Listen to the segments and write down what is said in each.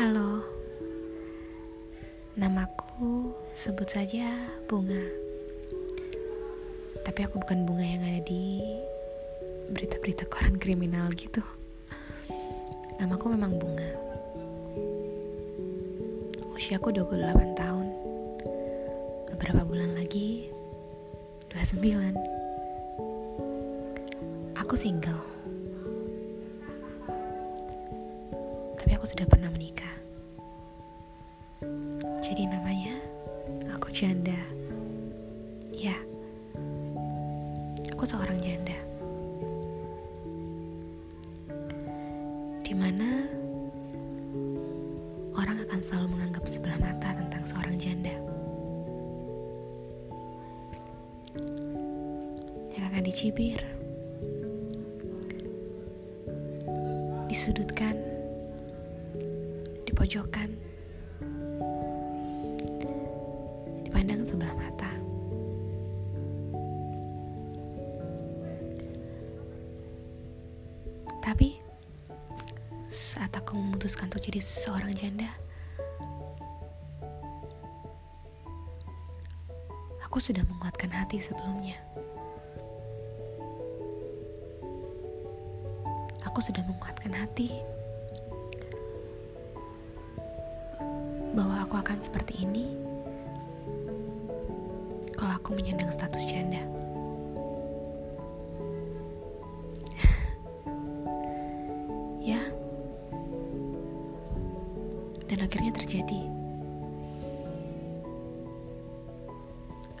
Halo, namaku sebut saja Bunga. Tapi aku bukan bunga yang ada di berita-berita koran kriminal gitu. Namaku memang Bunga. Usiaku 28 tahun. Beberapa bulan lagi 29. Aku single aku sudah pernah menikah. Jadi namanya aku janda. Ya. Aku seorang janda. Di mana orang akan selalu menganggap sebelah mata tentang seorang janda. Yang akan dicibir, disudutkan, dipojokkan, dipandang sebelah mata. Tapi saat aku memutuskan untuk jadi seorang janda, aku sudah menguatkan hati sebelumnya. Aku sudah menguatkan hati bahwa aku akan seperti ini kalau aku menyandang status janda. ya, dan akhirnya terjadi.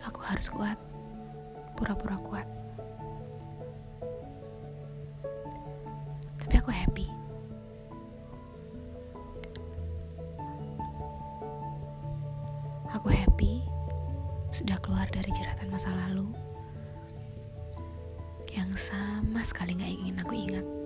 Aku harus kuat, pura-pura kuat. Tapi aku happy. Aku happy sudah keluar dari jeratan masa lalu yang sama sekali gak ingin aku ingat.